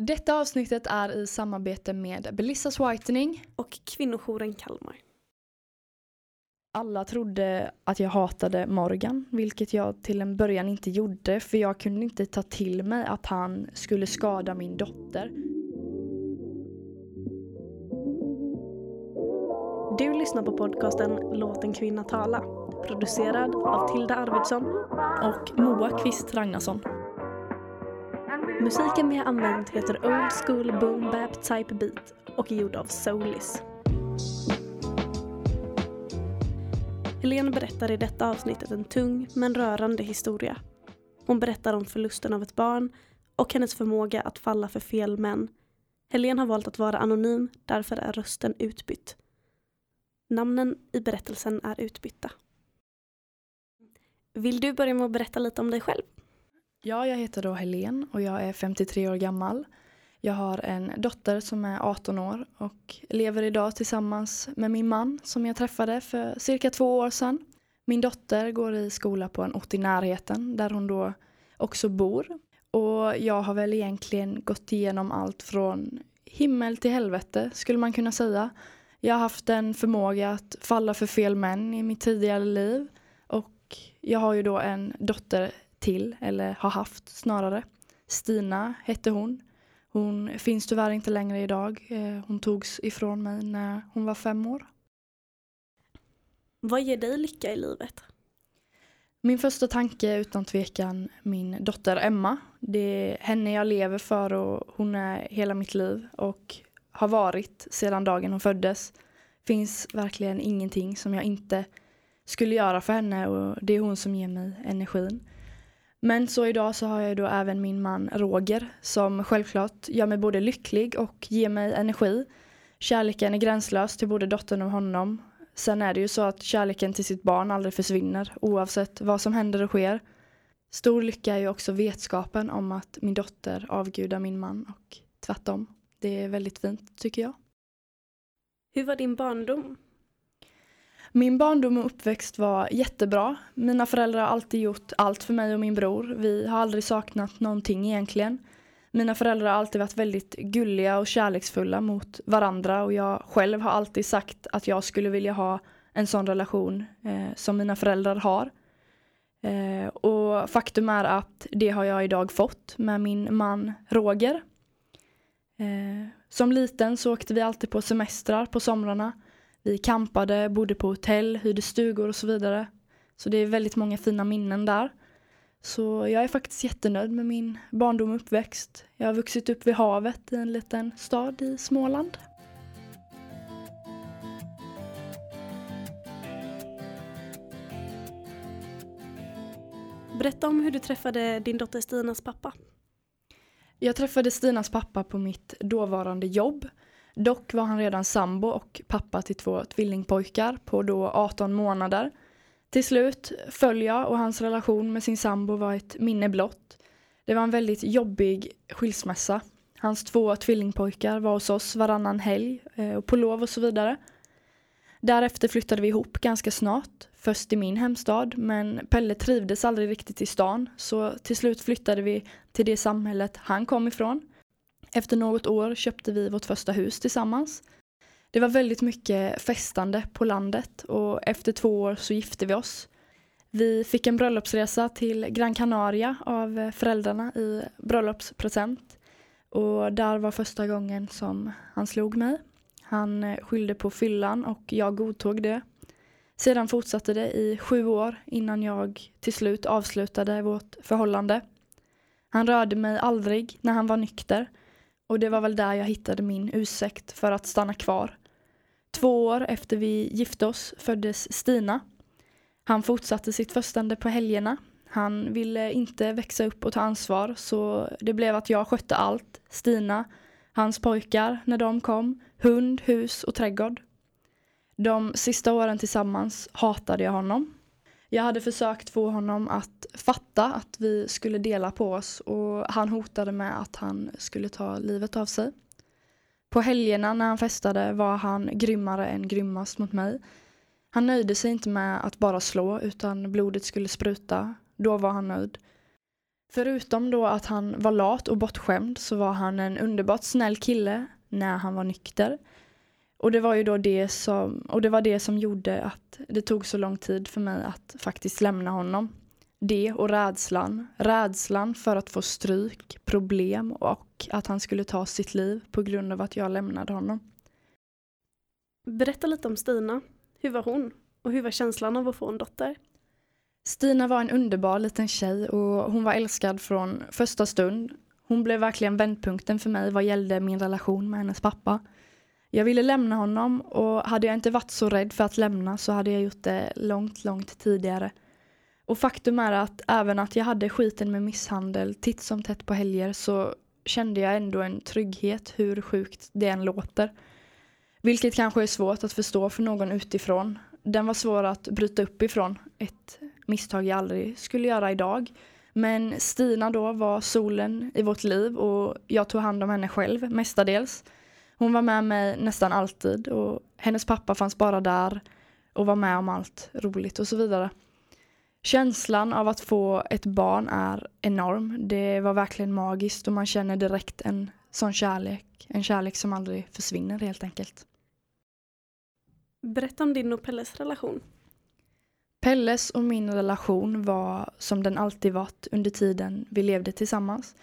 Detta avsnittet är i samarbete med Belissas Whitening. och kvinnojouren Kalmar. Alla trodde att jag hatade Morgan, vilket jag till en början inte gjorde för jag kunde inte ta till mig att han skulle skada min dotter. Du lyssnar på podcasten Låt en kvinna tala. Producerad av Tilda Arvidsson. Och Moa Kvist Ragnarsson. Musiken vi har använt heter Old School Boom Bap Type Beat och är gjord av Soulis. Helene berättar i detta avsnittet en tung men rörande historia. Hon berättar om förlusten av ett barn och hennes förmåga att falla för fel män. Helene har valt att vara anonym, därför är rösten utbytt. Namnen i berättelsen är utbytta. Vill du börja med att berätta lite om dig själv? Ja, jag heter då Helen och jag är 53 år gammal. Jag har en dotter som är 18 år och lever idag tillsammans med min man som jag träffade för cirka två år sedan. Min dotter går i skola på en ort i närheten där hon då också bor. Och jag har väl egentligen gått igenom allt från himmel till helvete skulle man kunna säga. Jag har haft en förmåga att falla för fel män i mitt tidigare liv och jag har ju då en dotter till, eller har haft snarare. Stina hette hon. Hon finns tyvärr inte längre idag. Eh, Hon togs ifrån mig när hon var fem år. Vad ger dig lycka i livet? Min första tanke är utan tvekan min dotter Emma. Det är henne jag lever för och hon är hela mitt liv och har varit sedan dagen hon föddes. Finns verkligen ingenting som jag inte skulle göra för henne och det är hon som ger mig energin. Men så idag så har jag då även min man Roger som självklart gör mig både lycklig och ger mig energi. Kärleken är gränslös till både dottern och honom. Sen är det ju så att kärleken till sitt barn aldrig försvinner oavsett vad som händer och sker. Stor lycka är ju också vetskapen om att min dotter avgudar min man och tvärtom. Det är väldigt fint tycker jag. Hur var din barndom? Min barndom och uppväxt var jättebra. Mina föräldrar har alltid gjort allt för mig och min bror. Vi har aldrig saknat någonting egentligen. Mina föräldrar har alltid varit väldigt gulliga och kärleksfulla mot varandra och jag själv har alltid sagt att jag skulle vilja ha en sån relation eh, som mina föräldrar har. Eh, och faktum är att det har jag idag fått med min man Roger. Eh, som liten så åkte vi alltid på semestrar på somrarna. Vi campade, bodde på hotell, hyrde stugor och så vidare. Så det är väldigt många fina minnen där. Så jag är faktiskt jättenöjd med min barndom och uppväxt. Jag har vuxit upp vid havet i en liten stad i Småland. Berätta om hur du träffade din dotter Stinas pappa. Jag träffade Stinas pappa på mitt dåvarande jobb. Dock var han redan sambo och pappa till två tvillingpojkar på då 18 månader. Till slut föll jag och hans relation med sin sambo var ett minne blott. Det var en väldigt jobbig skilsmässa. Hans två tvillingpojkar var hos oss varannan helg eh, och på lov och så vidare. Därefter flyttade vi ihop ganska snart, först i min hemstad, men Pelle trivdes aldrig riktigt i stan, så till slut flyttade vi till det samhället han kom ifrån. Efter något år köpte vi vårt första hus tillsammans. Det var väldigt mycket festande på landet och efter två år så gifte vi oss. Vi fick en bröllopsresa till Gran Canaria av föräldrarna i bröllopspresent. Och där var första gången som han slog mig. Han skyllde på fyllan och jag godtog det. Sedan fortsatte det i sju år innan jag till slut avslutade vårt förhållande. Han rörde mig aldrig när han var nykter och det var väl där jag hittade min ursäkt för att stanna kvar. Två år efter vi gifte oss föddes Stina. Han fortsatte sitt förstande på helgerna. Han ville inte växa upp och ta ansvar så det blev att jag skötte allt. Stina, hans pojkar när de kom, hund, hus och trädgård. De sista åren tillsammans hatade jag honom. Jag hade försökt få honom att fatta att vi skulle dela på oss och han hotade med att han skulle ta livet av sig. På helgerna när han festade var han grymmare än grymmast mot mig. Han nöjde sig inte med att bara slå utan blodet skulle spruta. Då var han nöjd. Förutom då att han var lat och bortskämd så var han en underbart snäll kille när han var nykter. Och det var ju då det som, och det var det som gjorde att det tog så lång tid för mig att faktiskt lämna honom. Det och rädslan. Rädslan för att få stryk, problem och att han skulle ta sitt liv på grund av att jag lämnade honom. Berätta lite om Stina. Hur var hon? Och hur var känslan av att få en dotter? Stina var en underbar liten tjej och hon var älskad från första stund. Hon blev verkligen vändpunkten för mig vad gällde min relation med hennes pappa. Jag ville lämna honom och hade jag inte varit så rädd för att lämna så hade jag gjort det långt, långt tidigare. Och faktum är att även att jag hade skiten med misshandel titt som tätt på helger så kände jag ändå en trygghet hur sjukt det än låter. Vilket kanske är svårt att förstå för någon utifrån. Den var svår att bryta upp ifrån. Ett misstag jag aldrig skulle göra idag. Men Stina då var solen i vårt liv och jag tog hand om henne själv mestadels. Hon var med mig nästan alltid och hennes pappa fanns bara där och var med om allt roligt och så vidare. Känslan av att få ett barn är enorm. Det var verkligen magiskt och man känner direkt en sån kärlek. En kärlek som aldrig försvinner helt enkelt. Berätta om din och Pelles relation. Pelles och min relation var som den alltid varit under tiden vi levde tillsammans.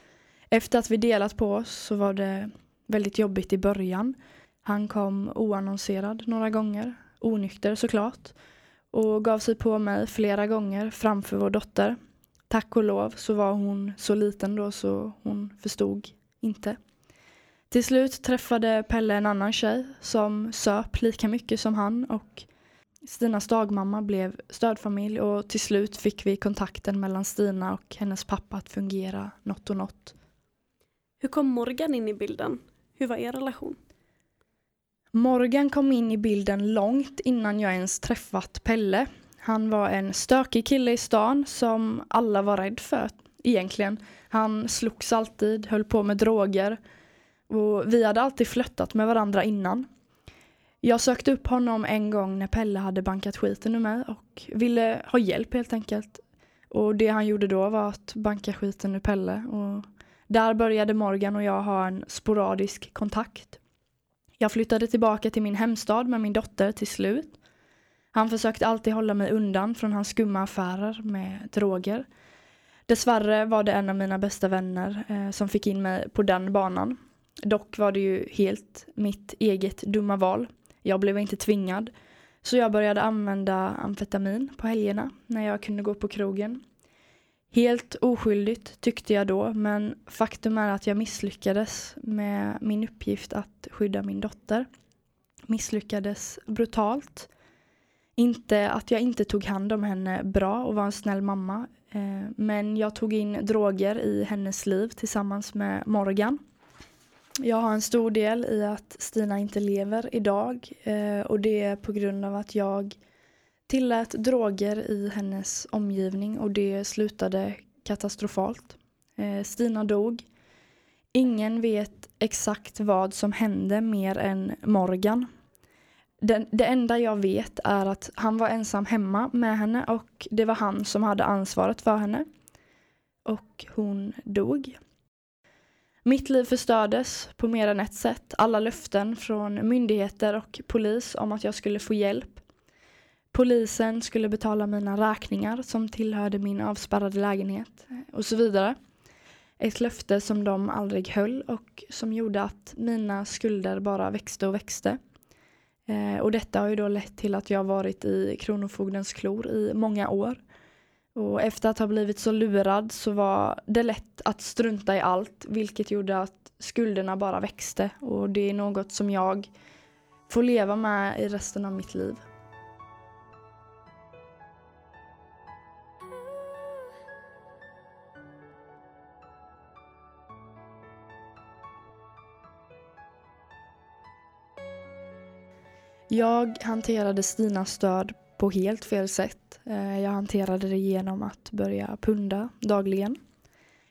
Efter att vi delat på oss så var det väldigt jobbigt i början. Han kom oannonserad några gånger, onykter såklart, och gav sig på mig flera gånger framför vår dotter. Tack och lov så var hon så liten då så hon förstod inte. Till slut träffade Pelle en annan tjej som söp lika mycket som han och Stinas dagmamma blev stödfamilj och till slut fick vi kontakten mellan Stina och hennes pappa att fungera något och något. Hur kom Morgan in i bilden? Hur var er relation? Morgan kom in i bilden långt innan jag ens träffat Pelle. Han var en stökig kille i stan som alla var rädd för egentligen. Han slogs alltid, höll på med droger och vi hade alltid flöttat med varandra innan. Jag sökte upp honom en gång när Pelle hade bankat skiten ur mig och ville ha hjälp helt enkelt. Och det han gjorde då var att banka skiten ur Pelle och där började Morgan och jag ha en sporadisk kontakt. Jag flyttade tillbaka till min hemstad med min dotter till slut. Han försökte alltid hålla mig undan från hans skumma affärer med droger. Dessvärre var det en av mina bästa vänner eh, som fick in mig på den banan. Dock var det ju helt mitt eget dumma val. Jag blev inte tvingad. Så jag började använda amfetamin på helgerna när jag kunde gå på krogen. Helt oskyldigt tyckte jag då, men faktum är att jag misslyckades med min uppgift att skydda min dotter. Misslyckades brutalt. Inte att jag inte tog hand om henne bra och var en snäll mamma, eh, men jag tog in droger i hennes liv tillsammans med Morgan. Jag har en stor del i att Stina inte lever idag eh, och det är på grund av att jag tillät droger i hennes omgivning och det slutade katastrofalt. Eh, Stina dog. Ingen vet exakt vad som hände mer än Morgan. Den, det enda jag vet är att han var ensam hemma med henne och det var han som hade ansvaret för henne. Och hon dog. Mitt liv förstördes på mer än ett sätt. Alla löften från myndigheter och polis om att jag skulle få hjälp. Polisen skulle betala mina räkningar som tillhörde min avspärrade lägenhet eh, och så vidare. Ett löfte som de aldrig höll och som gjorde att mina skulder bara växte och växte. Eh, och detta har ju då lett till att jag varit i Kronofogdens klor i många år. Och efter att ha blivit så lurad så var det lätt att strunta i allt vilket gjorde att skulderna bara växte och det är något som jag får leva med i resten av mitt liv. Jag hanterade Stinas stöd på helt fel sätt. Eh, jag hanterade det genom att börja punda dagligen.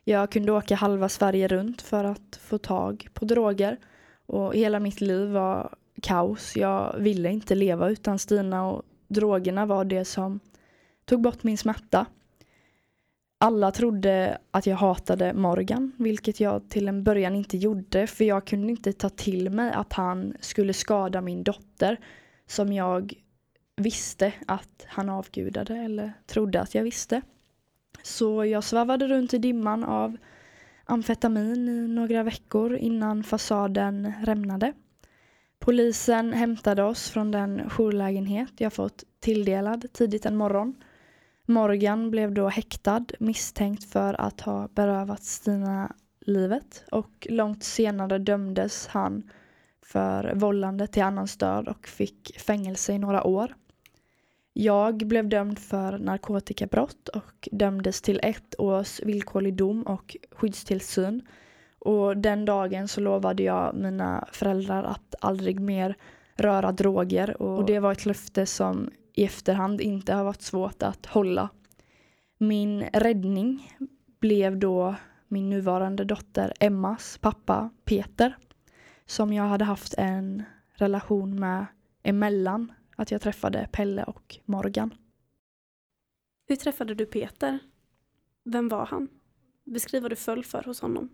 Jag kunde åka halva Sverige runt för att få tag på droger och hela mitt liv var kaos. Jag ville inte leva utan Stina och drogerna var det som tog bort min smärta. Alla trodde att jag hatade Morgan, vilket jag till en början inte gjorde för jag kunde inte ta till mig att han skulle skada min dotter som jag visste att han avgudade eller trodde att jag visste. Så jag svävade runt i dimman av amfetamin i några veckor innan fasaden rämnade. Polisen hämtade oss från den jourlägenhet jag fått tilldelad tidigt en morgon. Morgan blev då häktad misstänkt för att ha berövat Stina livet och långt senare dömdes han för vållande till annans död och fick fängelse i några år. Jag blev dömd för narkotikabrott och dömdes till ett års villkorlig dom och skyddstillsyn. Och den dagen så lovade jag mina föräldrar att aldrig mer röra droger och det var ett löfte som i efterhand inte har varit svårt att hålla. Min räddning blev då min nuvarande dotter Emmas pappa Peter som jag hade haft en relation med emellan att jag träffade Pelle och Morgan. Hur träffade du Peter? Vem var han? Beskriv vad du föll för hos honom.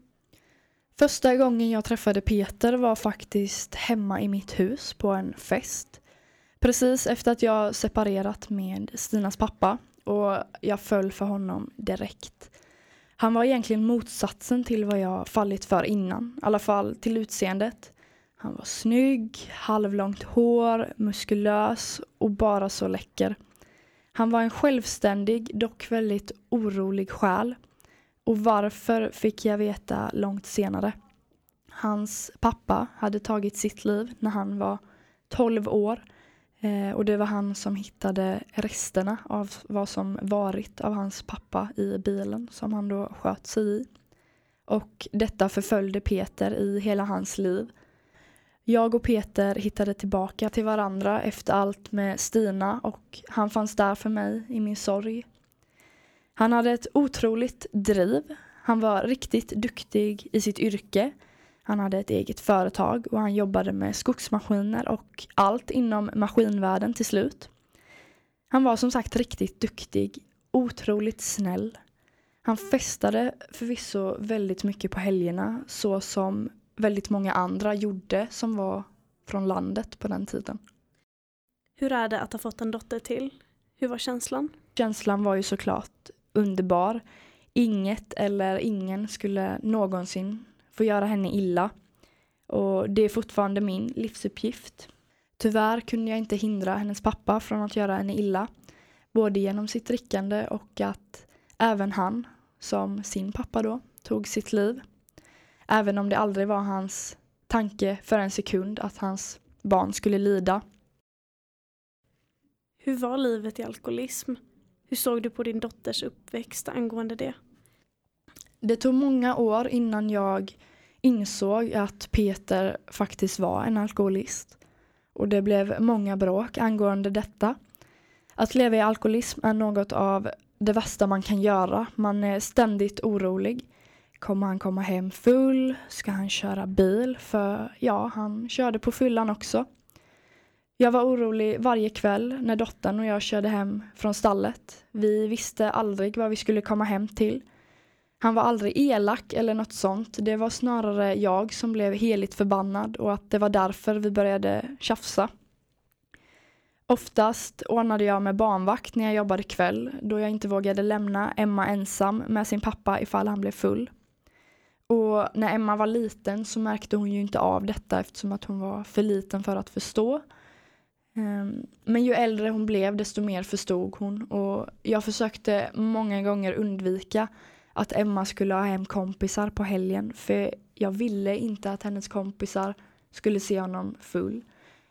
Första gången jag träffade Peter var faktiskt hemma i mitt hus på en fest. Precis efter att jag separerat med Stinas pappa och jag föll för honom direkt. Han var egentligen motsatsen till vad jag fallit för innan, i alla fall till utseendet. Han var snygg, halvlångt hår, muskulös och bara så läcker. Han var en självständig, dock väldigt orolig själ. Och varför fick jag veta långt senare. Hans pappa hade tagit sitt liv när han var 12 år eh, och det var han som hittade resterna av vad som varit av hans pappa i bilen som han då sköt sig i. Och detta förföljde Peter i hela hans liv jag och Peter hittade tillbaka till varandra efter allt med Stina och han fanns där för mig i min sorg. Han hade ett otroligt driv. Han var riktigt duktig i sitt yrke. Han hade ett eget företag och han jobbade med skogsmaskiner och allt inom maskinvärlden till slut. Han var som sagt riktigt duktig, otroligt snäll. Han festade förvisso väldigt mycket på helgerna så som väldigt många andra gjorde som var från landet på den tiden. Hur är det att ha fått en dotter till? Hur var känslan? Känslan var ju såklart underbar. Inget eller ingen skulle någonsin få göra henne illa. Och det är fortfarande min livsuppgift. Tyvärr kunde jag inte hindra hennes pappa från att göra henne illa. Både genom sitt drickande och att även han, som sin pappa då, tog sitt liv. Även om det aldrig var hans tanke för en sekund att hans barn skulle lida. Hur var livet i alkoholism? Hur såg du på din dotters uppväxt angående det? Det tog många år innan jag insåg att Peter faktiskt var en alkoholist. Och det blev många bråk angående detta. Att leva i alkoholism är något av det värsta man kan göra. Man är ständigt orolig. Kommer han komma hem full? Ska han köra bil? För ja, han körde på fyllan också. Jag var orolig varje kväll när dottern och jag körde hem från stallet. Vi visste aldrig vad vi skulle komma hem till. Han var aldrig elak eller något sånt. Det var snarare jag som blev heligt förbannad och att det var därför vi började tjafsa. Oftast ordnade jag med barnvakt när jag jobbade kväll då jag inte vågade lämna Emma ensam med sin pappa ifall han blev full. Och när Emma var liten så märkte hon ju inte av detta eftersom att hon var för liten för att förstå. Ehm, men ju äldre hon blev desto mer förstod hon och jag försökte många gånger undvika att Emma skulle ha hem kompisar på helgen för jag ville inte att hennes kompisar skulle se honom full.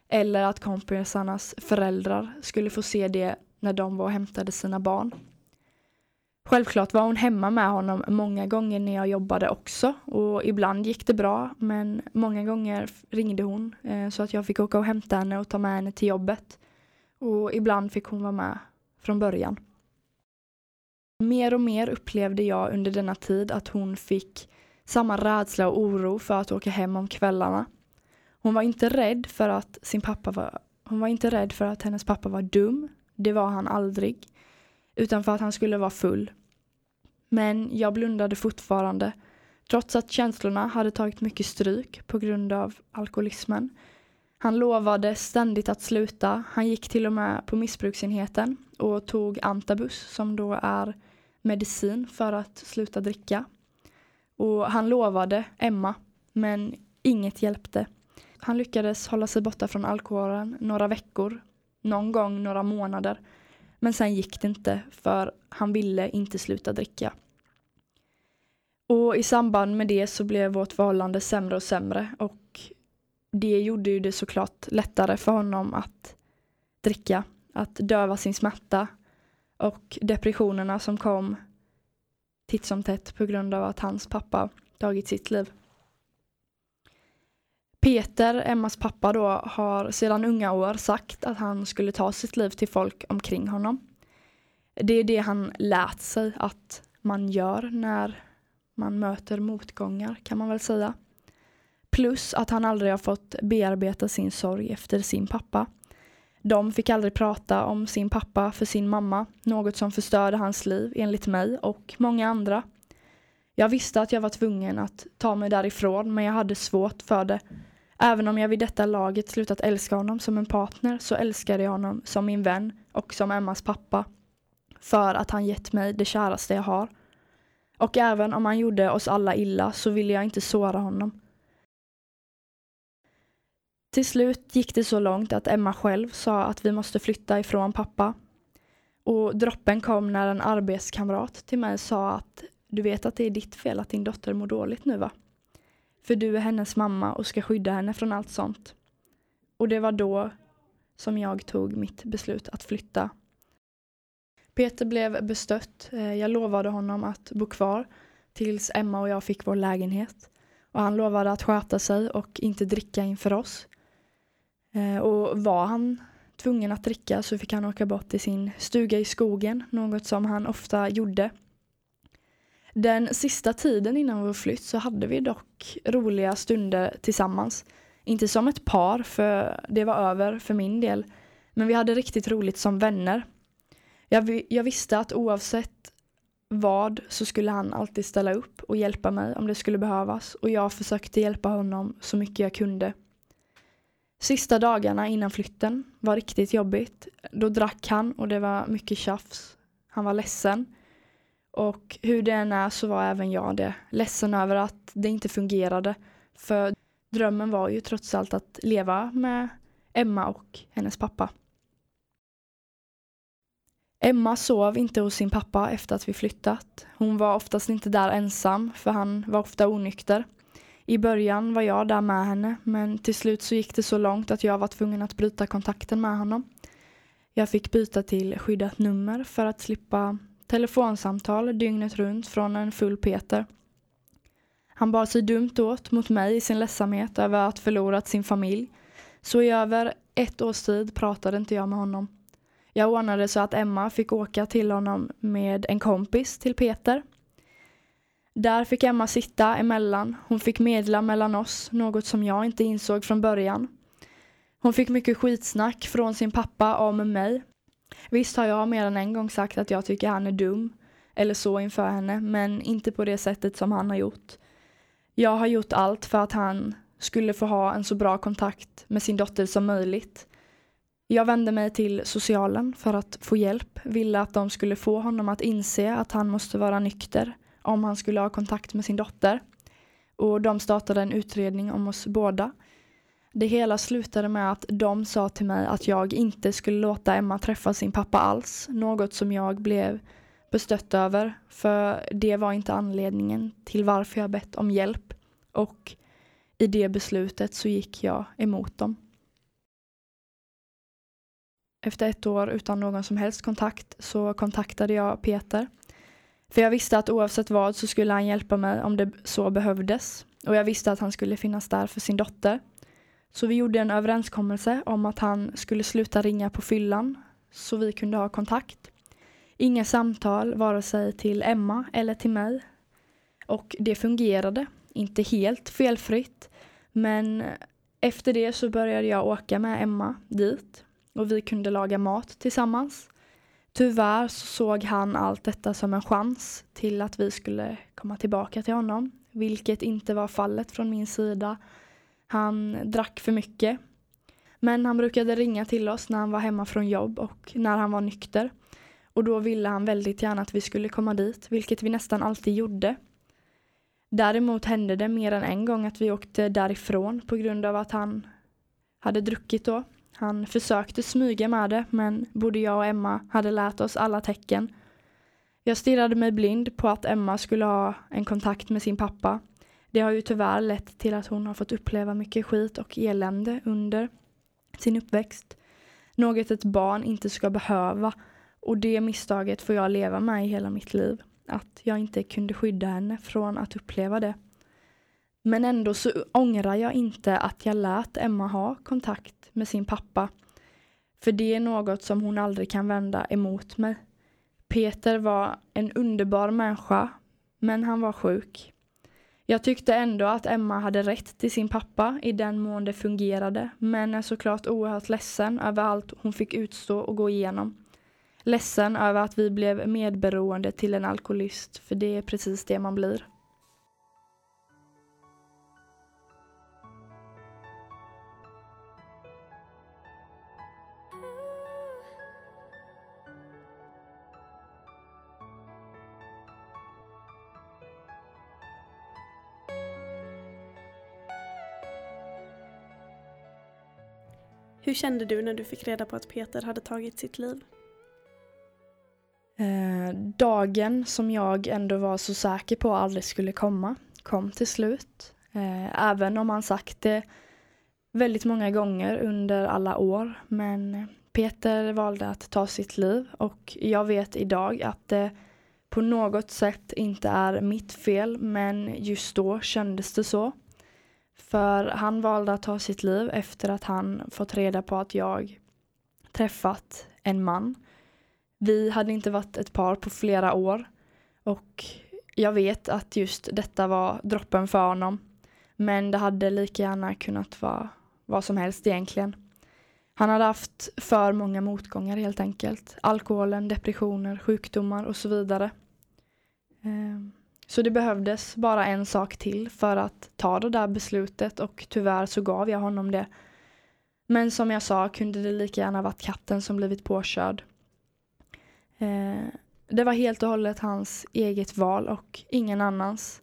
Eller att kompisarnas föräldrar skulle få se det när de var och hämtade sina barn. Självklart var hon hemma med honom många gånger när jag jobbade också och ibland gick det bra men många gånger ringde hon eh, så att jag fick åka och hämta henne och ta med henne till jobbet. Och ibland fick hon vara med från början. Mer och mer upplevde jag under denna tid att hon fick samma rädsla och oro för att åka hem om kvällarna. Hon var inte rädd för att sin pappa var, hon var inte rädd för att hennes pappa var dum. Det var han aldrig utan för att han skulle vara full. Men jag blundade fortfarande trots att känslorna hade tagit mycket stryk på grund av alkoholismen. Han lovade ständigt att sluta. Han gick till och med på missbruksenheten och tog antabus som då är medicin för att sluta dricka. Och han lovade Emma, men inget hjälpte. Han lyckades hålla sig borta från alkoholen några veckor, någon gång några månader. Men sen gick det inte för han ville inte sluta dricka. Och i samband med det så blev vårt förhållande sämre och sämre och det gjorde ju det såklart lättare för honom att dricka, att döva sin smärta och depressionerna som kom titt som tätt på grund av att hans pappa tagit sitt liv. Peter, Emmas pappa då, har sedan unga år sagt att han skulle ta sitt liv till folk omkring honom. Det är det han lärt sig att man gör när man möter motgångar kan man väl säga. Plus att han aldrig har fått bearbeta sin sorg efter sin pappa. De fick aldrig prata om sin pappa för sin mamma, något som förstörde hans liv enligt mig och många andra. Jag visste att jag var tvungen att ta mig därifrån men jag hade svårt för det. Även om jag vid detta laget slutat älska honom som en partner så älskade jag honom som min vän och som Emmas pappa. För att han gett mig det käraste jag har. Och även om han gjorde oss alla illa så ville jag inte såra honom. Till slut gick det så långt att Emma själv sa att vi måste flytta ifrån pappa. Och droppen kom när en arbetskamrat till mig sa att du vet att det är ditt fel att din dotter mår dåligt nu va? För du är hennes mamma och ska skydda henne från allt sånt. Och det var då som jag tog mitt beslut att flytta Peter blev bestött. Eh, jag lovade honom att bo kvar tills Emma och jag fick vår lägenhet. Och han lovade att sköta sig och inte dricka inför oss. Eh, och var han tvungen att dricka så fick han åka bort till sin stuga i skogen, något som han ofta gjorde. Den sista tiden innan vår flytt så hade vi dock roliga stunder tillsammans. Inte som ett par, för det var över för min del. Men vi hade riktigt roligt som vänner. Jag, jag visste att oavsett vad så skulle han alltid ställa upp och hjälpa mig om det skulle behövas och jag försökte hjälpa honom så mycket jag kunde. Sista dagarna innan flytten var riktigt jobbigt. Då drack han och det var mycket tjafs. Han var ledsen. Och hur det än är så var även jag det. Ledsen över att det inte fungerade. För drömmen var ju trots allt att leva med Emma och hennes pappa. Emma sov inte hos sin pappa efter att vi flyttat. Hon var oftast inte där ensam för han var ofta onykter. I början var jag där med henne men till slut så gick det så långt att jag var tvungen att bryta kontakten med honom. Jag fick byta till skyddat nummer för att slippa telefonsamtal dygnet runt från en full Peter. Han bar sig dumt åt mot mig i sin ledsamhet över att förlorat sin familj. Så i över ett års tid pratade inte jag med honom. Jag ordnade så att Emma fick åka till honom med en kompis till Peter. Där fick Emma sitta emellan. Hon fick medla mellan oss, något som jag inte insåg från början. Hon fick mycket skitsnack från sin pappa om mig. Visst har jag mer än en gång sagt att jag tycker han är dum, eller så inför henne, men inte på det sättet som han har gjort. Jag har gjort allt för att han skulle få ha en så bra kontakt med sin dotter som möjligt. Jag vände mig till socialen för att få hjälp, ville att de skulle få honom att inse att han måste vara nykter om han skulle ha kontakt med sin dotter. Och de startade en utredning om oss båda. Det hela slutade med att de sa till mig att jag inte skulle låta Emma träffa sin pappa alls, något som jag blev bestött över, för det var inte anledningen till varför jag bett om hjälp. Och i det beslutet så gick jag emot dem. Efter ett år utan någon som helst kontakt så kontaktade jag Peter. För jag visste att oavsett vad så skulle han hjälpa mig om det så behövdes. Och jag visste att han skulle finnas där för sin dotter. Så vi gjorde en överenskommelse om att han skulle sluta ringa på fyllan så vi kunde ha kontakt. Inga samtal vare sig till Emma eller till mig. Och det fungerade, inte helt felfritt. Men efter det så började jag åka med Emma dit och vi kunde laga mat tillsammans. Tyvärr så såg han allt detta som en chans till att vi skulle komma tillbaka till honom, vilket inte var fallet från min sida. Han drack för mycket. Men han brukade ringa till oss när han var hemma från jobb och när han var nykter. Och då ville han väldigt gärna att vi skulle komma dit, vilket vi nästan alltid gjorde. Däremot hände det mer än en gång att vi åkte därifrån på grund av att han hade druckit då. Han försökte smyga med det, men både jag och Emma hade lärt oss alla tecken. Jag stirrade mig blind på att Emma skulle ha en kontakt med sin pappa. Det har ju tyvärr lett till att hon har fått uppleva mycket skit och elände under sin uppväxt. Något ett barn inte ska behöva och det misstaget får jag leva med i hela mitt liv. Att jag inte kunde skydda henne från att uppleva det. Men ändå så ångrar jag inte att jag lät Emma ha kontakt med sin pappa. För det är något som hon aldrig kan vända emot mig. Peter var en underbar människa, men han var sjuk. Jag tyckte ändå att Emma hade rätt till sin pappa i den mån det fungerade, men är såklart oerhört ledsen över allt hon fick utstå och gå igenom. Ledsen över att vi blev medberoende till en alkoholist, för det är precis det man blir. Hur kände du när du fick reda på att Peter hade tagit sitt liv? Eh, dagen som jag ändå var så säker på aldrig skulle komma kom till slut. Eh, även om han sagt det väldigt många gånger under alla år. Men Peter valde att ta sitt liv och jag vet idag att det på något sätt inte är mitt fel men just då kändes det så. För han valde att ta sitt liv efter att han fått reda på att jag träffat en man. Vi hade inte varit ett par på flera år och jag vet att just detta var droppen för honom. Men det hade lika gärna kunnat vara vad som helst egentligen. Han hade haft för många motgångar helt enkelt. Alkoholen, depressioner, sjukdomar och så vidare. Ehm. Så det behövdes bara en sak till för att ta det där beslutet och tyvärr så gav jag honom det. Men som jag sa kunde det lika gärna varit katten som blivit påkörd. Eh, det var helt och hållet hans eget val och ingen annans.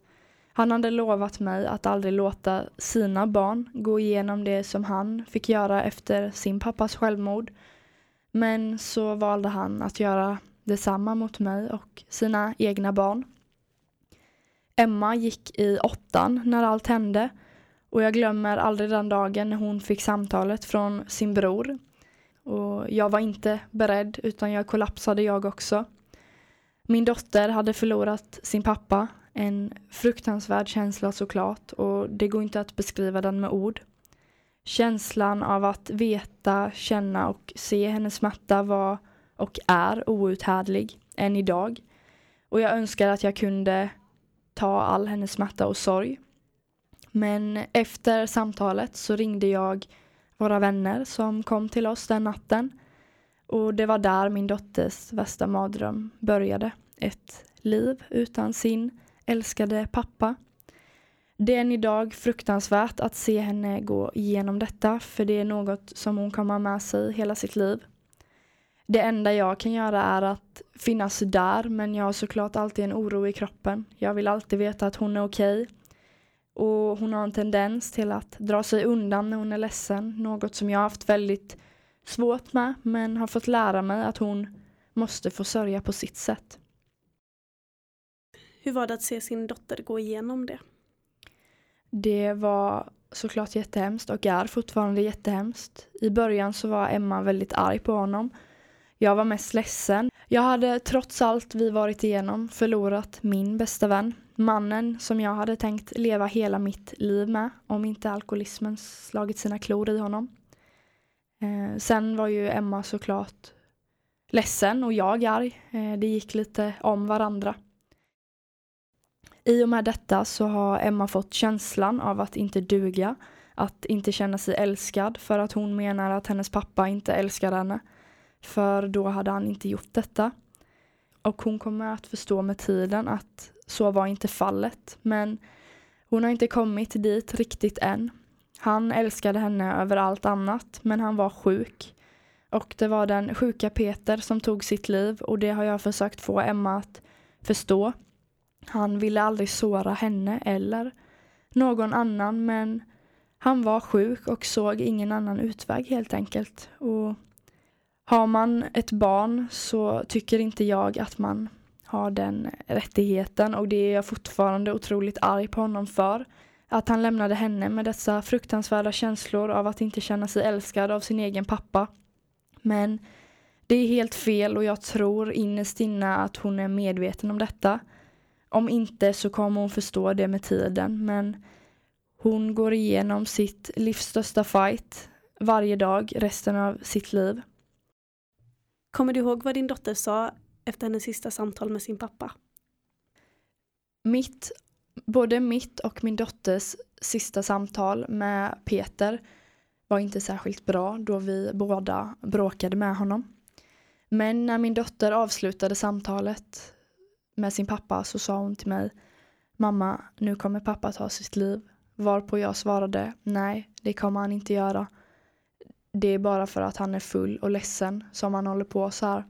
Han hade lovat mig att aldrig låta sina barn gå igenom det som han fick göra efter sin pappas självmord. Men så valde han att göra detsamma mot mig och sina egna barn. Emma gick i åttan när allt hände och jag glömmer aldrig den dagen när hon fick samtalet från sin bror. Och jag var inte beredd utan jag kollapsade jag också. Min dotter hade förlorat sin pappa. En fruktansvärd känsla såklart och det går inte att beskriva den med ord. Känslan av att veta, känna och se hennes smärta var och är outhärdlig än idag. Och jag önskar att jag kunde ta all hennes smärta och sorg. Men efter samtalet så ringde jag våra vänner som kom till oss den natten. Och det var där min dotters värsta mardröm började. Ett liv utan sin älskade pappa. Det är än idag fruktansvärt att se henne gå igenom detta för det är något som hon kommer ha med sig hela sitt liv. Det enda jag kan göra är att finnas där men jag har såklart alltid en oro i kroppen. Jag vill alltid veta att hon är okej. Okay. Och hon har en tendens till att dra sig undan när hon är ledsen. Något som jag har haft väldigt svårt med men har fått lära mig att hon måste få sörja på sitt sätt. Hur var det att se sin dotter gå igenom det? Det var såklart jättehemskt och är fortfarande jättehemskt. I början så var Emma väldigt arg på honom jag var mest ledsen. Jag hade trots allt vi varit igenom förlorat min bästa vän. Mannen som jag hade tänkt leva hela mitt liv med om inte alkoholismen slagit sina klor i honom. Eh, sen var ju Emma såklart ledsen och jag arg. Eh, det gick lite om varandra. I och med detta så har Emma fått känslan av att inte duga, att inte känna sig älskad för att hon menar att hennes pappa inte älskar henne för då hade han inte gjort detta. Och hon kommer att förstå med tiden att så var inte fallet. Men hon har inte kommit dit riktigt än. Han älskade henne över allt annat, men han var sjuk. Och det var den sjuka Peter som tog sitt liv och det har jag försökt få Emma att förstå. Han ville aldrig såra henne eller någon annan men han var sjuk och såg ingen annan utväg helt enkelt. Och har man ett barn så tycker inte jag att man har den rättigheten och det är jag fortfarande otroligt arg på honom för. Att han lämnade henne med dessa fruktansvärda känslor av att inte känna sig älskad av sin egen pappa. Men det är helt fel och jag tror innerst inne att hon är medveten om detta. Om inte så kommer hon förstå det med tiden men hon går igenom sitt livs största fight varje dag resten av sitt liv. Kommer du ihåg vad din dotter sa efter hennes sista samtal med sin pappa? Mitt, både mitt och min dotters sista samtal med Peter var inte särskilt bra då vi båda bråkade med honom. Men när min dotter avslutade samtalet med sin pappa så sa hon till mig Mamma, nu kommer pappa ta sitt liv. Varpå jag svarade nej, det kommer han inte göra. Det är bara för att han är full och ledsen som han håller på så här.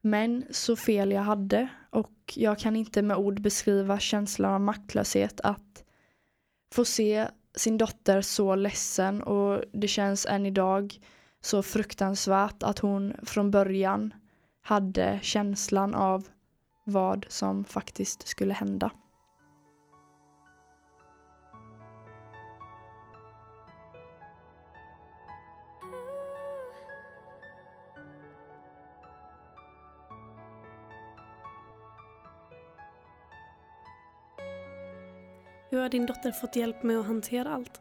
Men så fel jag hade och jag kan inte med ord beskriva känslan av maktlöshet att få se sin dotter så ledsen och det känns än idag så fruktansvärt att hon från början hade känslan av vad som faktiskt skulle hända. Hur har din dotter fått hjälp med att hantera allt?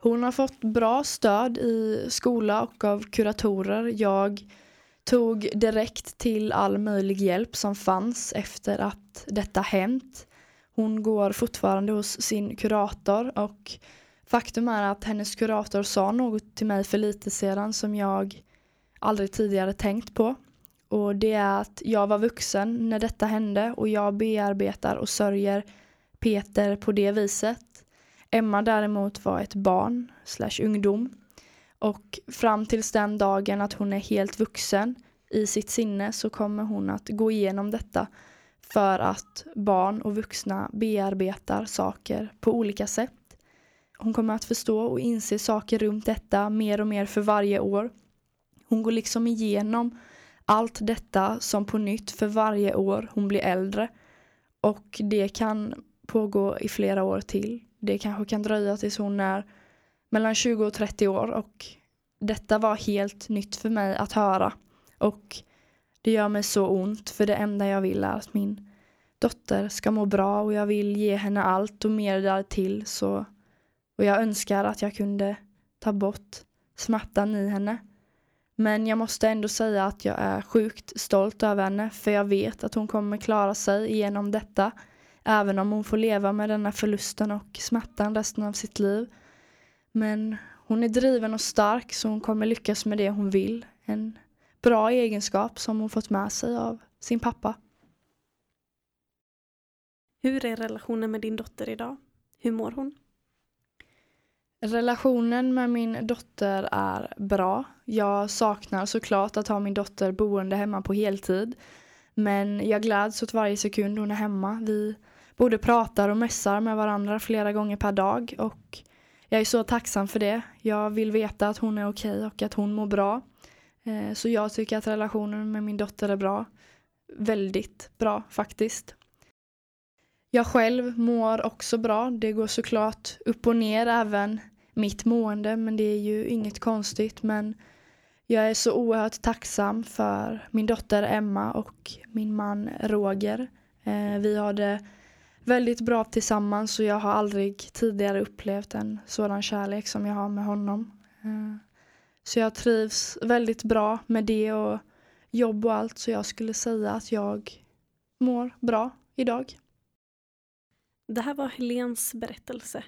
Hon har fått bra stöd i skola och av kuratorer. Jag tog direkt till all möjlig hjälp som fanns efter att detta hänt. Hon går fortfarande hos sin kurator och faktum är att hennes kurator sa något till mig för lite sedan som jag aldrig tidigare tänkt på. Och det är att jag var vuxen när detta hände och jag bearbetar och sörjer Peter på det viset. Emma däremot var ett barn slash ungdom. Och fram tills den dagen att hon är helt vuxen i sitt sinne så kommer hon att gå igenom detta för att barn och vuxna bearbetar saker på olika sätt. Hon kommer att förstå och inse saker runt detta mer och mer för varje år. Hon går liksom igenom allt detta som på nytt för varje år hon blir äldre. Och det kan pågå i flera år till. Det kanske kan dröja tills hon är mellan 20 och 30 år och detta var helt nytt för mig att höra. Och det gör mig så ont för det enda jag vill är att min dotter ska må bra och jag vill ge henne allt och mer därtill så och jag önskar att jag kunde ta bort smärtan i henne. Men jag måste ändå säga att jag är sjukt stolt över henne för jag vet att hon kommer klara sig igenom detta även om hon får leva med denna förlusten och smärtan resten av sitt liv. Men hon är driven och stark så hon kommer lyckas med det hon vill. En bra egenskap som hon fått med sig av sin pappa. Hur är relationen med din dotter idag? Hur mår hon? Relationen med min dotter är bra. Jag saknar såklart att ha min dotter boende hemma på heltid. Men jag gläds åt varje sekund hon är hemma. Vi både pratar och mässar med varandra flera gånger per dag och jag är så tacksam för det. Jag vill veta att hon är okej okay och att hon mår bra. Eh, så jag tycker att relationen med min dotter är bra. Väldigt bra faktiskt. Jag själv mår också bra. Det går såklart upp och ner även mitt mående men det är ju inget konstigt men jag är så oerhört tacksam för min dotter Emma och min man Roger. Eh, vi har det väldigt bra tillsammans och jag har aldrig tidigare upplevt en sådan kärlek som jag har med honom. Eh, så jag trivs väldigt bra med det och jobb och allt så jag skulle säga att jag mår bra idag. Det här var Helens berättelse.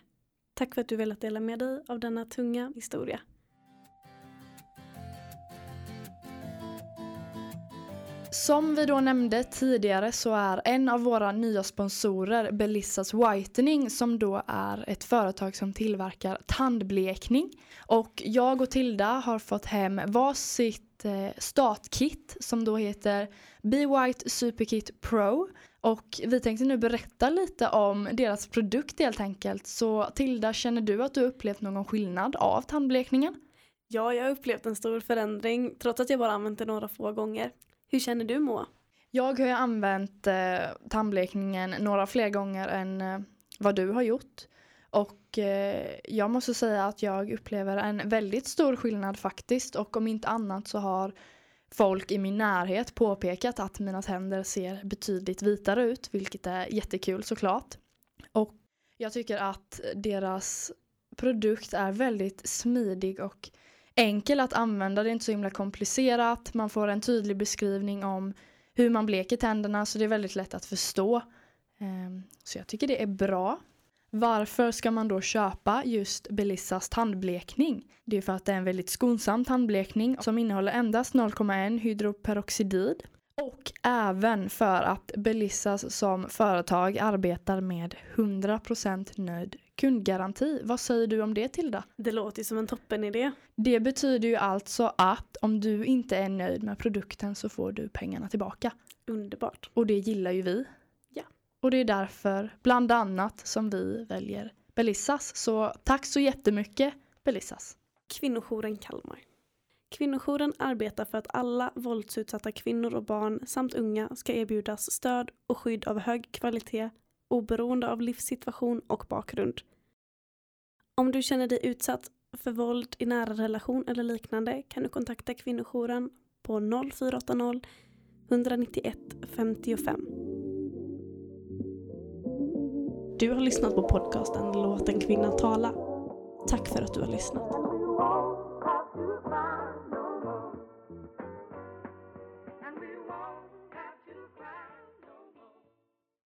Tack för att du velat dela med dig av denna tunga historia. Som vi då nämnde tidigare så är en av våra nya sponsorer Belissas Whitening som då är ett företag som tillverkar tandblekning. Och jag och Tilda har fått hem varsitt eh, startkit som då heter Be White Superkit Pro. Och vi tänkte nu berätta lite om deras produkt helt enkelt. Så Tilda, känner du att du upplevt någon skillnad av tandblekningen? Ja, jag har upplevt en stor förändring trots att jag bara använt det några få gånger. Hur känner du Moa? Jag har ju använt eh, tandblekningen några fler gånger än eh, vad du har gjort. Och eh, jag måste säga att jag upplever en väldigt stor skillnad faktiskt. Och om inte annat så har folk i min närhet påpekat att mina tänder ser betydligt vitare ut, vilket är jättekul såklart. Och jag tycker att deras produkt är väldigt smidig och enkel att använda. Det är inte så himla komplicerat. Man får en tydlig beskrivning om hur man bleker tänderna så det är väldigt lätt att förstå. Ehm, så jag tycker det är bra. Varför ska man då köpa just Belissas tandblekning? Det är för att det är en väldigt skonsam tandblekning som innehåller endast 0,1 hydroperoxidid. Och även för att Belissas som företag arbetar med 100% nöjd kundgaranti. Vad säger du om det Tilda? Det låter ju som en toppenidé. Det betyder ju alltså att om du inte är nöjd med produkten så får du pengarna tillbaka. Underbart. Och det gillar ju vi. Ja. Och det är därför bland annat som vi väljer Belissas. Så tack så jättemycket Belissas. Kvinnojouren Kalmar. Kvinnojouren arbetar för att alla våldsutsatta kvinnor och barn samt unga ska erbjudas stöd och skydd av hög kvalitet oberoende av livssituation och bakgrund. Om du känner dig utsatt för våld i nära relation eller liknande kan du kontakta kvinnojouren på 0480 191 55. Du har lyssnat på podcasten Låt en kvinna tala. Tack för att du har lyssnat.